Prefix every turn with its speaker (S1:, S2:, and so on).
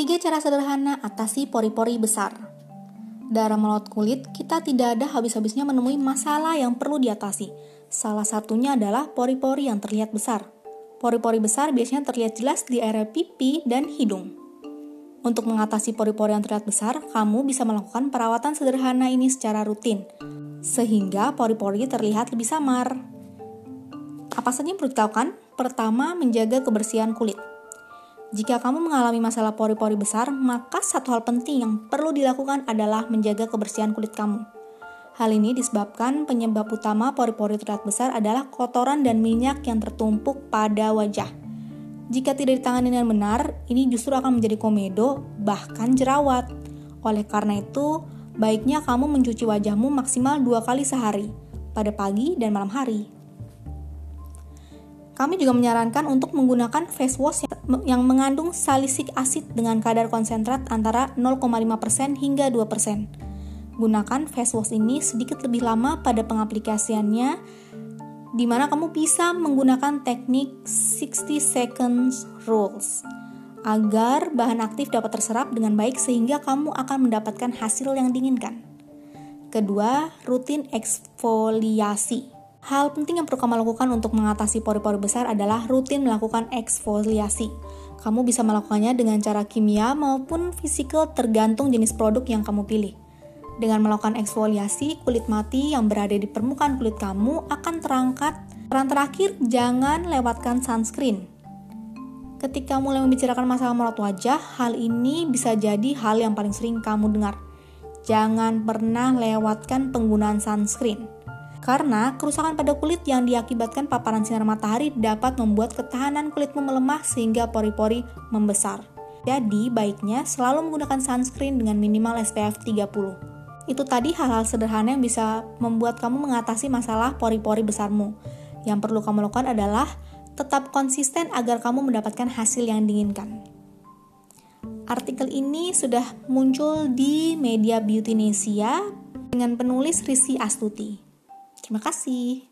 S1: Tiga cara sederhana atasi pori-pori besar. Dalam merawat kulit, kita tidak ada habis-habisnya menemui masalah yang perlu diatasi. Salah satunya adalah pori-pori yang terlihat besar. Pori-pori besar biasanya terlihat jelas di area pipi dan hidung. Untuk mengatasi pori-pori yang terlihat besar, kamu bisa melakukan perawatan sederhana ini secara rutin, sehingga pori-pori terlihat lebih samar. Apa saja yang perlu dilakukan? Pertama, menjaga kebersihan kulit. Jika kamu mengalami masalah pori-pori besar, maka satu hal penting yang perlu dilakukan adalah menjaga kebersihan kulit kamu. Hal ini disebabkan penyebab utama pori-pori terlihat besar adalah kotoran dan minyak yang tertumpuk pada wajah. Jika tidak ditangani dengan benar, ini justru akan menjadi komedo, bahkan jerawat. Oleh karena itu, baiknya kamu mencuci wajahmu maksimal dua kali sehari, pada pagi dan malam hari. Kami juga menyarankan untuk menggunakan face wash yang mengandung salicylic acid dengan kadar konsentrat antara 0,5% hingga 2%. Gunakan face wash ini sedikit lebih lama pada pengaplikasiannya di mana kamu bisa menggunakan teknik 60 seconds rules agar bahan aktif dapat terserap dengan baik sehingga kamu akan mendapatkan hasil yang diinginkan. Kedua, rutin eksfoliasi. Hal penting yang perlu kamu lakukan untuk mengatasi pori-pori besar adalah rutin melakukan eksfoliasi. Kamu bisa melakukannya dengan cara kimia maupun fisikal tergantung jenis produk yang kamu pilih. Dengan melakukan eksfoliasi, kulit mati yang berada di permukaan kulit kamu akan terangkat. Peran terakhir, jangan lewatkan sunscreen. Ketika mulai membicarakan masalah merawat wajah, hal ini bisa jadi hal yang paling sering kamu dengar. Jangan pernah lewatkan penggunaan sunscreen karena kerusakan pada kulit yang diakibatkan paparan sinar matahari dapat membuat ketahanan kulitmu melemah sehingga pori-pori membesar. Jadi, baiknya selalu menggunakan sunscreen dengan minimal SPF 30. Itu tadi hal-hal sederhana yang bisa membuat kamu mengatasi masalah pori-pori besarmu. Yang perlu kamu lakukan adalah tetap konsisten agar kamu mendapatkan hasil yang diinginkan. Artikel ini sudah muncul di media Beautynesia dengan penulis Risi Astuti. Terima kasih.